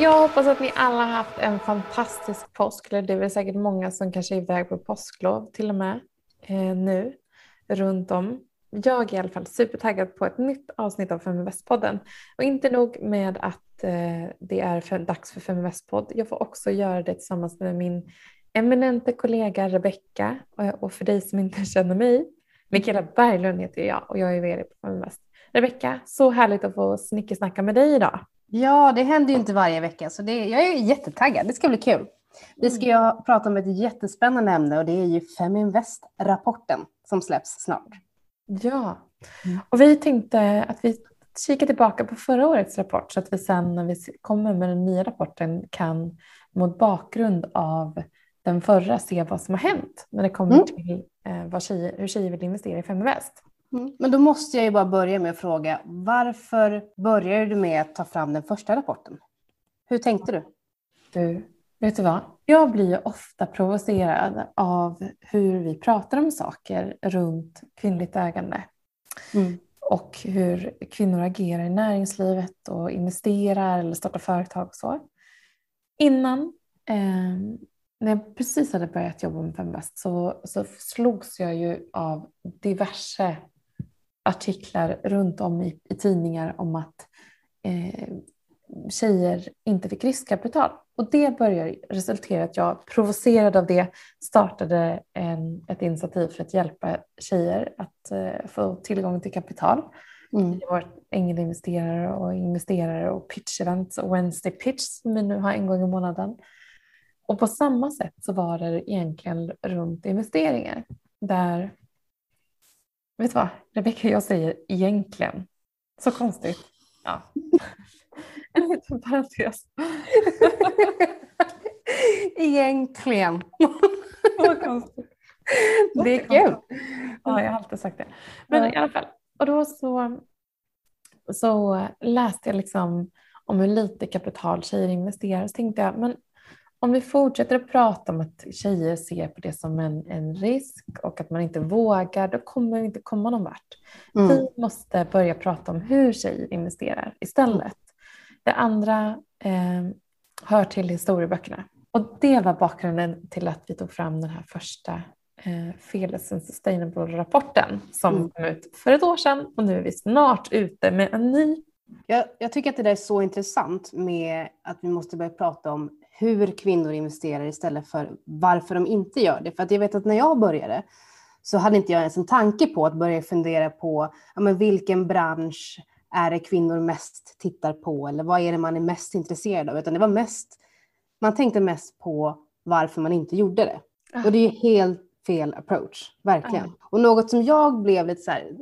Jag hoppas att ni alla har haft en fantastisk påsk. Det är väl säkert många som kanske är iväg på påsklov till och med eh, nu runt om. Jag är i alla fall supertaggad på ett nytt avsnitt av Feminvest-podden. Och inte nog med att eh, det är för, dags för Feminvest-podd. Jag får också göra det tillsammans med min eminente kollega Rebecka. Och, och för dig som inte känner mig, Mikaela Berglund heter jag och jag är vd på Feminvest. Rebecka, så härligt att få snickesnacka med dig idag. Ja, det händer ju inte varje vecka så det, jag är jättetaggad. Det ska bli kul. Vi ska ju prata om ett jättespännande ämne och det är ju Feminvest-rapporten som släpps snart. Ja, och vi tänkte att vi kikar tillbaka på förra årets rapport så att vi sen när vi kommer med den nya rapporten kan mot bakgrund av den förra se vad som har hänt när det kommer mm. till eh, tjejer, hur tjejer vill investera i Feminvest. Mm. Men då måste jag ju bara börja med att fråga, varför började du med att ta fram den första rapporten? Hur tänkte du? Du, vet du vad? Jag blir ofta provocerad av hur vi pratar om saker runt kvinnligt ägande. Mm. Och hur kvinnor agerar i näringslivet och investerar eller startar företag och så. Innan, eh, när jag precis hade börjat jobba med Feminvest så, så slogs jag ju av diverse artiklar runt om i, i tidningar om att eh, tjejer inte fick riskkapital. Och det började resultera i att jag provocerad av det startade en, ett initiativ för att hjälpa tjejer att eh, få tillgång till kapital. Mm. Vi har varit ängelinvesterare och investerare och pitch-events och Wednesday pitch som vi nu har en gång i månaden. Och på samma sätt så var det egentligen runt investeringar där Vet du vad, Rebecka, jag säger egentligen. Så konstigt. Ja. En liten parentes. egentligen. Vad konstigt. Det är kul. Ja, jag har alltid sagt det. Men i alla fall, och då så, så läste jag liksom om hur lite kapital tjejer investerar. Så tänkte jag, men om vi fortsätter att prata om att tjejer ser på det som en, en risk och att man inte vågar, då kommer vi inte komma någon vart. Mm. Vi måste börja prata om hur tjejer investerar istället. Det andra eh, hör till historieböckerna. Och det var bakgrunden till att vi tog fram den här första eh, Fearless and Sustainable-rapporten som mm. kom ut för ett år sedan och nu är vi snart ute med en ny. Jag, jag tycker att det där är så intressant med att vi måste börja prata om hur kvinnor investerar istället för varför de inte gör det. För att jag vet att när jag började så hade inte jag ens en tanke på att börja fundera på ja, men vilken bransch är det kvinnor mest tittar på eller vad är det man är mest intresserad av? Utan det var mest, man tänkte mest på varför man inte gjorde det. Och det är helt fel approach, verkligen. Och något som jag blev lite så här,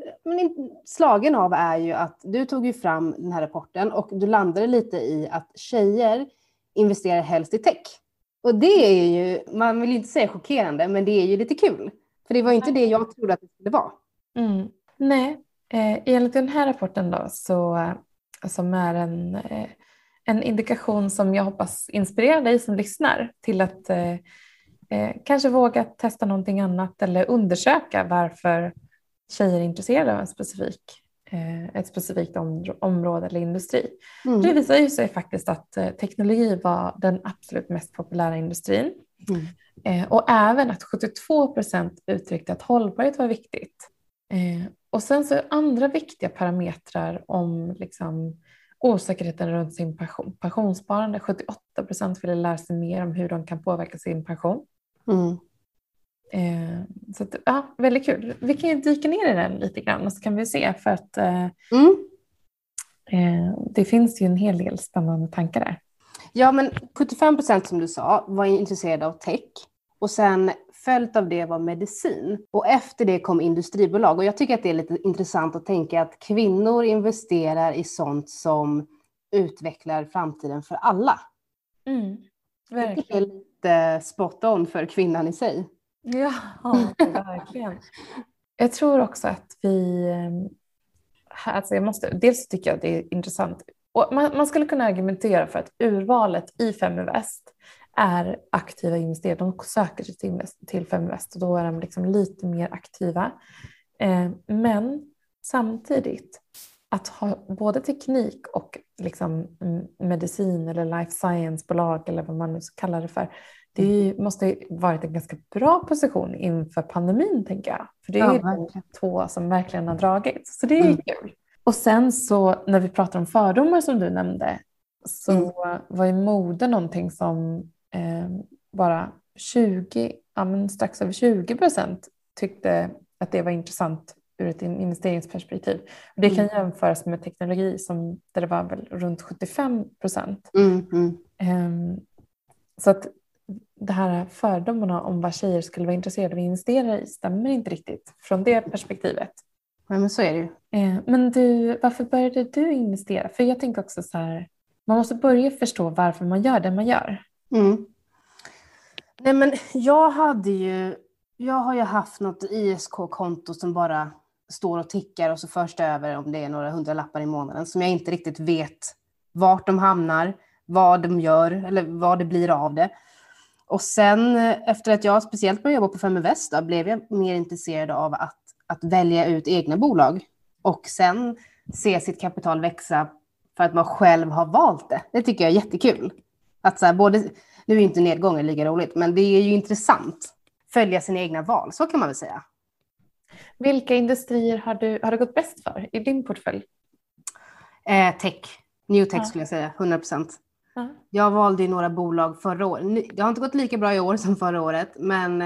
slagen av är ju att du tog ju fram den här rapporten och du landade lite i att tjejer investerar helst i tech. Och det är ju, man vill inte säga chockerande, men det är ju lite kul. För det var inte det jag trodde att det skulle vara. Mm. Nej, eh, enligt den här rapporten då, så, som är en, eh, en indikation som jag hoppas inspirerar dig som lyssnar till att eh, eh, kanske våga testa någonting annat eller undersöka varför tjejer är intresserade av en specifik ett specifikt område eller industri. Mm. Det visar ju sig faktiskt att eh, teknologi var den absolut mest populära industrin. Mm. Eh, och även att 72 procent uttryckte att hållbarhet var viktigt. Och sen så andra viktiga parametrar om liksom osäkerheten runt sin pension, pensionssparande. 78 procent ville lära sig mer om hur de kan påverka sin pension. Mm. Eh, så att, ja, väldigt kul. Vi kan ju dyka ner i den lite grann och så kan vi se för att eh, mm. eh, det finns ju en hel del spännande tankar där. Ja, men 75 procent som du sa var intresserade av tech och sen följt av det var medicin och efter det kom industribolag och jag tycker att det är lite intressant att tänka att kvinnor investerar i sånt som utvecklar framtiden för alla. Mm, verkligen. Det är lite spot on för kvinnan i sig. Ja, verkligen. Jag tror också att vi... Eh, alltså jag måste, dels tycker jag det är intressant. Man, man skulle kunna argumentera för att urvalet i Feminvest är aktiva investerare. De söker sig till, till Feminvest och då är de liksom lite mer aktiva. Eh, men samtidigt att ha både teknik och liksom medicin eller life science-bolag eller vad man nu kallar det för. Det måste varit en ganska bra position inför pandemin tänker jag. För det är ja, de två som verkligen har dragit. Så det är mm. kul. Och sen så när vi pratar om fördomar som du nämnde så mm. var ju mode någonting som eh, bara 20, ja, strax över 20 procent tyckte att det var intressant ur ett investeringsperspektiv. Det kan mm. jämföras med teknologi som, där det var väl runt 75 procent. Mm, mm. Um, så att det här fördomarna om vad tjejer skulle vara intresserade av att investera i stämmer inte riktigt från det perspektivet. Nej, men så är det ju. Uh, men du, varför började du investera? För jag tänker också så här, man måste börja förstå varför man gör det man gör. Mm. Nej, men jag hade ju, jag har ju haft något ISK-konto som bara står och tickar och så förs det över om det är några hundralappar i månaden som jag inte riktigt vet vart de hamnar, vad de gör eller vad det blir av det. Och sen efter att jag speciellt började jobba på Feminvest då, blev jag mer intresserad av att, att välja ut egna bolag och sen se sitt kapital växa för att man själv har valt det. Det tycker jag är jättekul. Att så här, både, nu är inte nedgången lika roligt, men det är ju intressant. Följa sina egna val, så kan man väl säga. Vilka industrier har du, har du gått bäst för i din portfölj? Eh, tech, new tech ja. skulle jag säga, 100 procent. Ja. Jag valde några bolag förra året. Det har inte gått lika bra i år som förra året, men,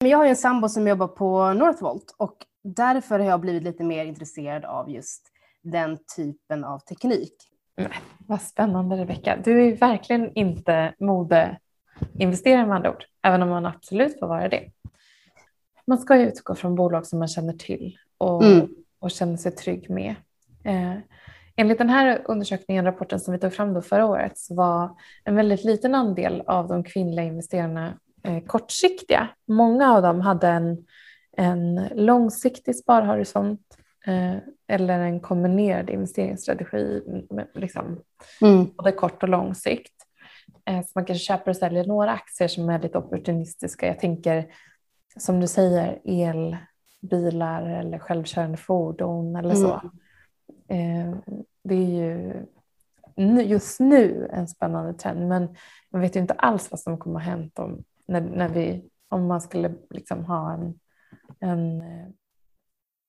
men jag har ju en sambo som jobbar på Northvolt och därför har jag blivit lite mer intresserad av just den typen av teknik. Nej, vad spännande Rebecka. Du är verkligen inte modeinvesterare med andra ord, även om man absolut får vara det man ska ju utgå från bolag som man känner till och, mm. och känner sig trygg med. Eh, enligt den här undersökningen, rapporten som vi tog fram då förra året, så var en väldigt liten andel av de kvinnliga investerarna eh, kortsiktiga. Många av dem hade en, en långsiktig sparhorisont eh, eller en kombinerad investeringsstrategi, liksom, mm. både kort och lång sikt. Eh, så man kanske köper och säljer några aktier som är lite opportunistiska. Jag tänker som du säger, elbilar eller självkörande fordon eller så. Mm. Eh, det är ju just nu en spännande trend men man vet ju inte alls vad som kommer att hända om, när, när vi, om man skulle liksom ha en, en eh,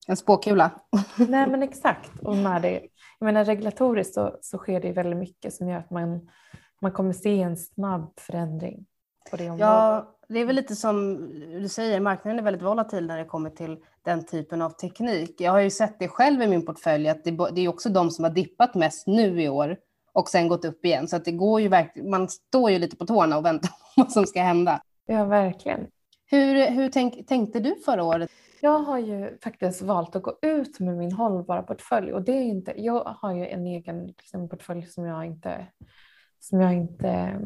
en spåkula. Nej men exakt. Och med det, jag menar regulatoriskt så, så sker det väldigt mycket som gör att man, man kommer se en snabb förändring på det området. Ja, det är väl lite som du säger, marknaden är väldigt volatil när det kommer till den typen av teknik. Jag har ju sett det själv i min portfölj, att det, det är också de som har dippat mest nu i år och sen gått upp igen. Så att det går ju verkligen, man står ju lite på tårna och väntar på vad som ska hända. Ja, verkligen. Hur, hur tänk, tänkte du förra året? Jag har ju faktiskt valt att gå ut med min hållbara portfölj och det är inte, jag har ju en egen liksom, portfölj som jag inte, som jag inte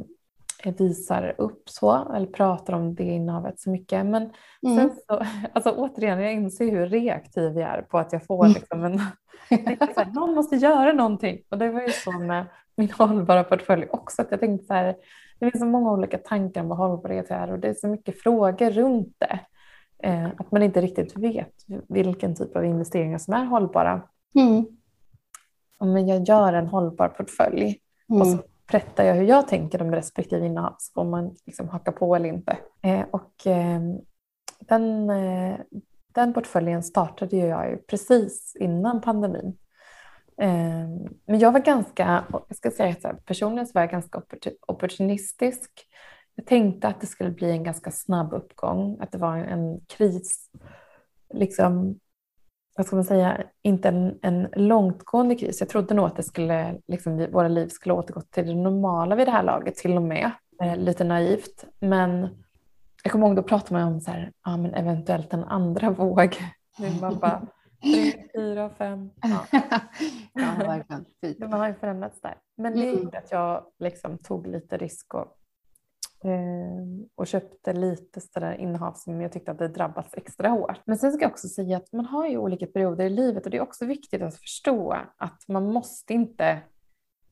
visar upp så eller pratar om det innehavet så mycket. Men mm. sen så, alltså återigen, jag inser hur reaktiv jag är på att jag får mm. liksom en, här, någon måste göra någonting. Och det var ju så med min hållbara portfölj också, att jag tänkte så här, det finns så många olika tankar om vad hållbarhet är och det är så mycket frågor runt det. Eh, att man inte riktigt vet vilken typ av investeringar som är hållbara. Mm. Men jag gör en hållbar portfölj mm. och så berättar jag hur jag tänker om respektive innehav så får man liksom haka på eller inte. Eh, och eh, den, eh, den portföljen startade jag ju precis innan pandemin. Eh, men jag var ganska, jag ska säga så här, personligen så var jag ganska opportunistisk. Jag tänkte att det skulle bli en ganska snabb uppgång, att det var en kris liksom vad ska man säga, inte en, en långtgående kris. Jag trodde nog att det skulle, liksom, våra liv skulle återgå till det normala vid det här laget till och med. Eh, lite naivt. Men jag kommer ihåg då pratade man om så här, ja, men eventuellt en andra våg. Man bara, tre, fyra, fem. Ja. ja, verkligen. Man har ju förändrats där. Men det mm. gjorde att jag liksom tog lite risk och och köpte lite sådär innehav som jag tyckte att det drabbats extra hårt. Men sen ska jag också säga att man har ju olika perioder i livet och det är också viktigt att förstå att man måste inte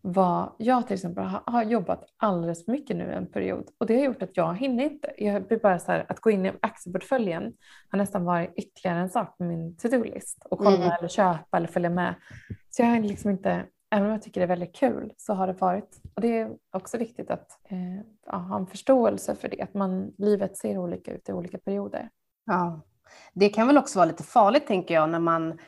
vara, jag till exempel har, jobbat alldeles för mycket nu en period och det har gjort att jag hinner inte. Jag blir bara så här, att gå in i aktieportföljen har nästan varit ytterligare en sak på min to-do-list och kolla mm. eller köpa eller följa med. Så jag har liksom inte, även om jag tycker det är väldigt kul, så har det varit, och det är också viktigt att eh, ha en förståelse för det, att man, livet ser olika ut i olika perioder. Ja, det kan väl också vara lite farligt tänker jag när man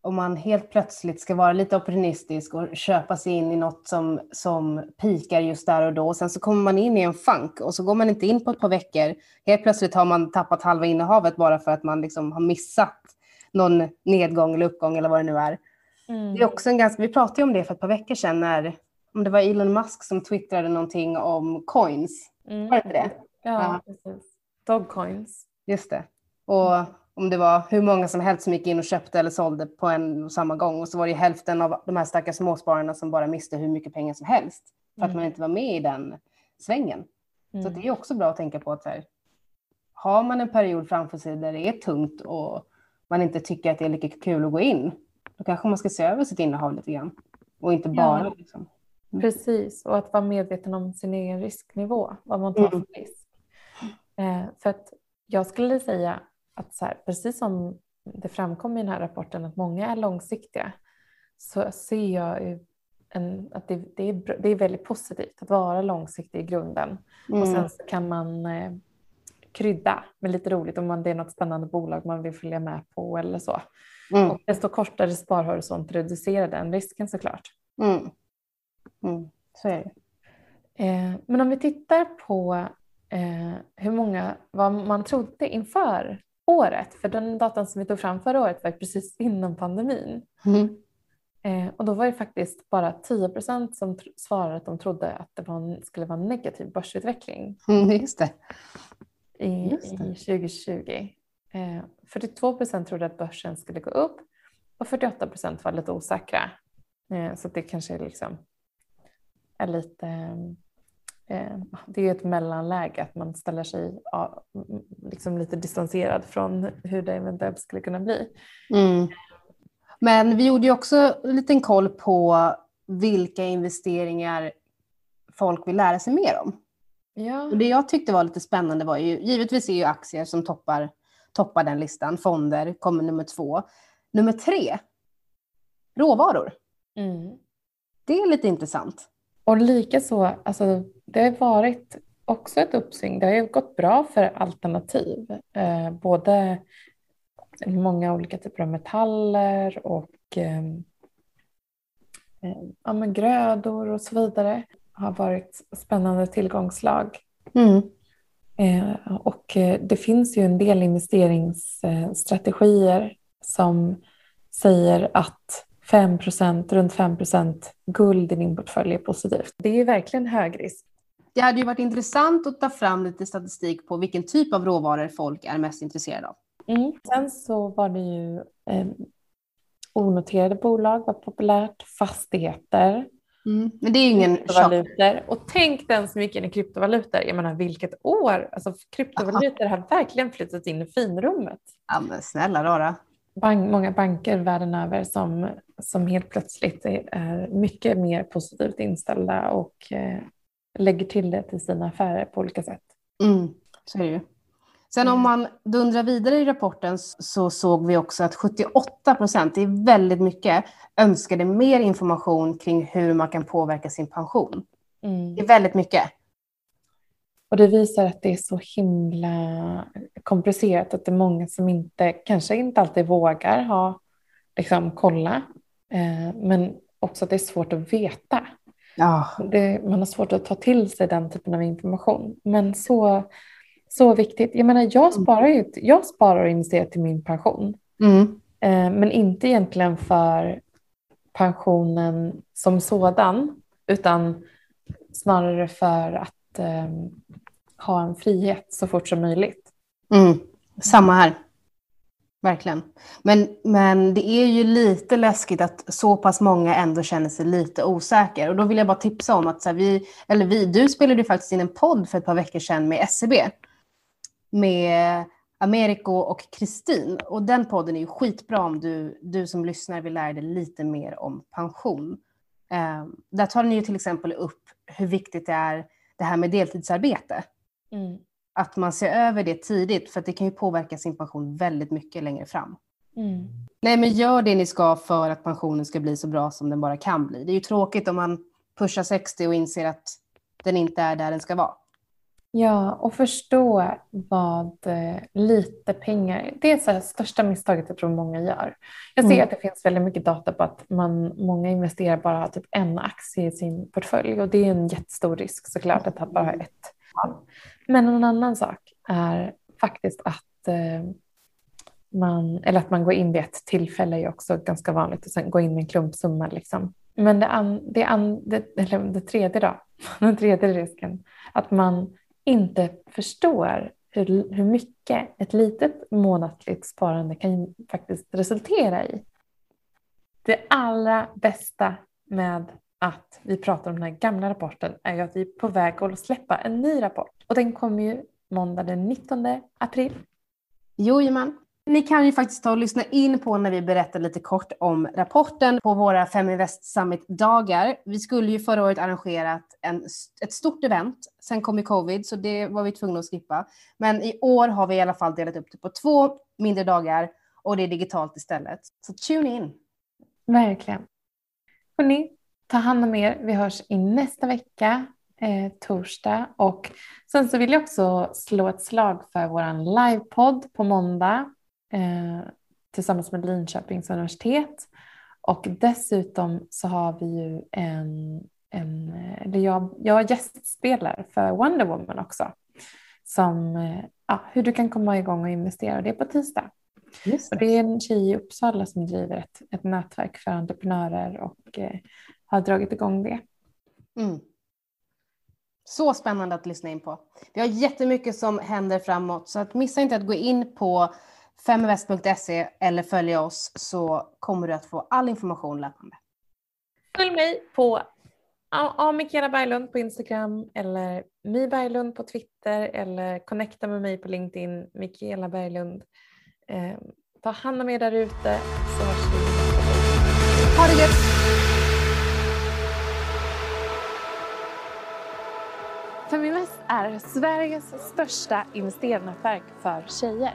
om man helt plötsligt ska vara lite opportunistisk och köpa sig in i något som, som pikar just där och då. Och sen så kommer man in i en funk och så går man inte in på ett par veckor. Helt plötsligt har man tappat halva innehavet bara för att man liksom har missat någon nedgång eller uppgång eller vad det nu är. Mm. Det är också en ganska, vi pratade om det för ett par veckor sedan när om det var Elon Musk som twittrade någonting om coins. Mm. Var det inte det? Ja, ja. precis. Dogcoins. Just det. Och om det var hur många som helst som gick in och köpte eller sålde på en och samma gång. Och så var det hälften av de här stackars småspararna som bara miste hur mycket pengar som helst. För mm. att man inte var med i den svängen. Mm. Så det är också bra att tänka på att här, har man en period framför sig där det är tungt och man inte tycker att det är lika kul att gå in. Då kanske man ska se över sitt innehav lite grann. Och inte bara. Ja. Liksom. Mm. Precis, och att vara medveten om sin egen risknivå. Vad man tar för mm. risk. Eh, för att jag skulle säga att så här, precis som det framkom i den här rapporten att många är långsiktiga så ser jag en, att det, det, är, det är väldigt positivt att vara långsiktig i grunden. Mm. Och sen så kan man eh, krydda med lite roligt om man, det är något spännande bolag man vill följa med på eller så. Mm. Och desto kortare sparhorisont reducerar den risken såklart. Mm. Mm. Så är det. Eh, men om vi tittar på eh, hur många, vad man trodde inför året, för den datan som vi tog fram förra året var precis innan pandemin. Mm. Eh, och då var det faktiskt bara 10 procent som svarade att de trodde att det var, skulle vara en negativ börsutveckling. Mm, just det. I, just det. i 2020. Eh, 42 procent trodde att börsen skulle gå upp och 48 procent var lite osäkra. Eh, så det kanske är, liksom, är lite Eh, det är ett mellanläge, att man ställer sig liksom lite distanserad från hur det eventuellt skulle kunna bli. Mm. Men vi gjorde ju också en liten koll på vilka investeringar folk vill lära sig mer om. Ja. Och det jag tyckte var lite spännande var ju, givetvis är ju aktier som toppar, toppar den listan, fonder kommer nummer två. Nummer tre, råvaror. Mm. Det är lite intressant. Och likaså, alltså, det har varit också ett uppsving. Det har ju gått bra för alternativ. Eh, både många olika typer av metaller och eh, eh, ja, grödor och så vidare har varit spännande tillgångslag. Mm. Eh, och eh, det finns ju en del investeringsstrategier som säger att 5 runt 5% guld i din portfölj är positivt. Det är verkligen hög risk. Det hade ju varit intressant att ta fram lite statistik på vilken typ av råvaror folk är mest intresserade av. Mm. Sen så var det ju eh, onoterade bolag var populärt, fastigheter. Mm. Men det är ju ingen kryptovalutor. Och tänk den som gick in i kryptovalutor. Jag menar vilket år. Alltså, kryptovalutor har verkligen flyttat in i finrummet. Ja men snälla rara bank, många banker världen över som, som helt plötsligt är mycket mer positivt inställda och eh, lägger till det till sina affärer på olika sätt. Mm, så är det ju. Sen om man dundrar vidare i rapporten så såg vi också att 78 procent, det är väldigt mycket, önskade mer information kring hur man kan påverka sin pension. Mm. Det är väldigt mycket. Och det visar att det är så himla komplicerat att det är många som inte, kanske inte alltid vågar ha, liksom kolla, eh, men också att det är svårt att veta. Ja. Det, man har svårt att ta till sig den typen av information. Men så, så viktigt. Jag menar, jag mm. sparar, ju, jag sparar och investerar till min pension. Mm. Eh, men inte egentligen för pensionen som sådan, utan snarare för att eh, ha en frihet så fort som möjligt. Mm. Samma här. Verkligen. Men, men det är ju lite läskigt att så pass många ändå känner sig lite osäkra. Och då vill jag bara tipsa om att så här, vi, eller vi, du spelade ju faktiskt in en podd för ett par veckor sedan med SCB. Med Americo och Kristin. Och den podden är ju skitbra om du, du som lyssnar vill lära dig lite mer om pension. Eh, där tar ni ju till exempel upp hur viktigt det är det här med deltidsarbete. Mm. Att man ser över det tidigt, för att det kan ju påverka sin pension väldigt mycket längre fram. Mm. Nej, men gör det ni ska för att pensionen ska bli så bra som den bara kan bli. Det är ju tråkigt om man pushar 60 och inser att den inte är där den ska vara. Ja, och förstå vad eh, lite pengar... Det är det största misstaget jag tror många gör. Jag ser mm. att det finns väldigt mycket data på att man, många investerar bara typ en aktie i sin portfölj och det är en jättestor risk såklart att ha bara ett. Men en annan sak är faktiskt att eh, man, eller att man går in vid ett tillfälle är också ganska vanligt och sen gå in med en klumpsumma. Liksom. Men det, an, det, an, det, eller det tredje då, den tredje risken, att man inte förstår hur, hur mycket ett litet månatligt sparande kan faktiskt resultera i. Det allra bästa med att vi pratar om den här gamla rapporten är ju att vi är på väg att släppa en ny rapport och den kommer ju måndag den 19 april. Jojomän. Ni kan ju faktiskt ta och lyssna in på när vi berättar lite kort om rapporten på våra Feminvest Summit-dagar. Vi skulle ju förra året arrangerat en, ett stort event. Sen kom ju covid, så det var vi tvungna att skippa. Men i år har vi i alla fall delat upp det på två mindre dagar och det är digitalt istället. Så tune in! Verkligen. Hörrni, ta hand om er. Vi hörs i nästa vecka, eh, torsdag. Och sen så vill jag också slå ett slag för vår livepodd på måndag eh, tillsammans med Linköpings universitet. Och dessutom så har vi ju en, en eller jag, jag gästspelar för Wonder Woman också. Som, eh, ja, hur du kan komma igång och investera. Det är på tisdag. Just det. Och det är en tjej i Uppsala som driver ett, ett nätverk för entreprenörer och eh, har dragit igång det. Mm. Så spännande att lyssna in på. Vi har jättemycket som händer framåt så att missa inte att gå in på feminvest.se eller följa oss så kommer du att få all information löpande. Följ mig på ja, Mikaela Berglund på Instagram eller Mi Berglund på Twitter eller connecta med mig på LinkedIn, Mikaela Berglund. Eh, ta hand om er där ute så hörs vi. Ha det gött! Feminvest är Sveriges största investeringsnätverk för tjejer.